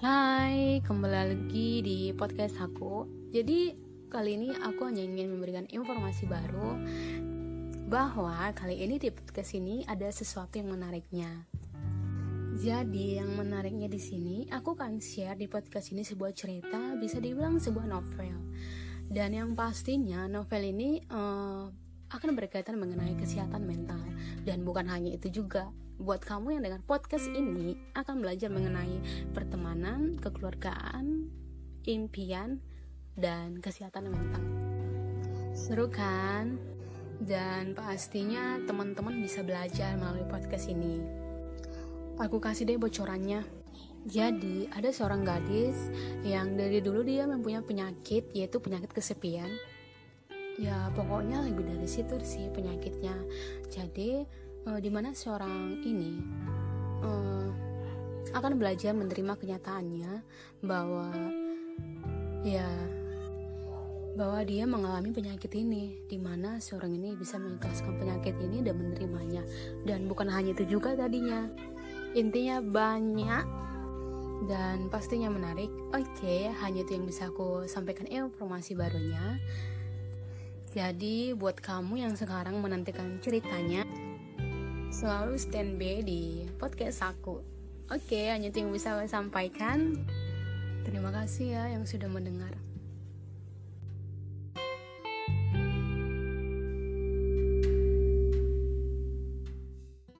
lagi di podcast aku. Jadi kali ini aku hanya ingin memberikan informasi baru bahwa kali ini di podcast ini ada sesuatu yang menariknya. Jadi yang menariknya di sini aku akan share di podcast ini sebuah cerita bisa dibilang sebuah novel. Dan yang pastinya novel ini uh, akan berkaitan mengenai kesehatan mental dan bukan hanya itu juga buat kamu yang dengar podcast ini akan belajar mengenai pertemanan, kekeluargaan, impian, dan kesehatan mental. Seru kan? Dan pastinya teman-teman bisa belajar melalui podcast ini. Aku kasih deh bocorannya. Jadi, ada seorang gadis yang dari dulu dia mempunyai penyakit, yaitu penyakit kesepian. Ya, pokoknya lebih dari situ sih penyakitnya. Jadi, uh, di mana seorang ini uh, akan belajar menerima kenyataannya bahwa ya bahwa dia mengalami penyakit ini di mana seorang ini bisa mengikhlaskan penyakit ini dan menerimanya. Dan bukan hanya itu juga tadinya. Intinya banyak dan pastinya menarik. Oke okay, hanya itu yang bisa aku sampaikan. Informasi barunya. Jadi buat kamu yang sekarang menantikan ceritanya selalu standby di podcast aku. Oke, hanya itu yang bisa saya sampaikan. Terima kasih ya yang sudah mendengar.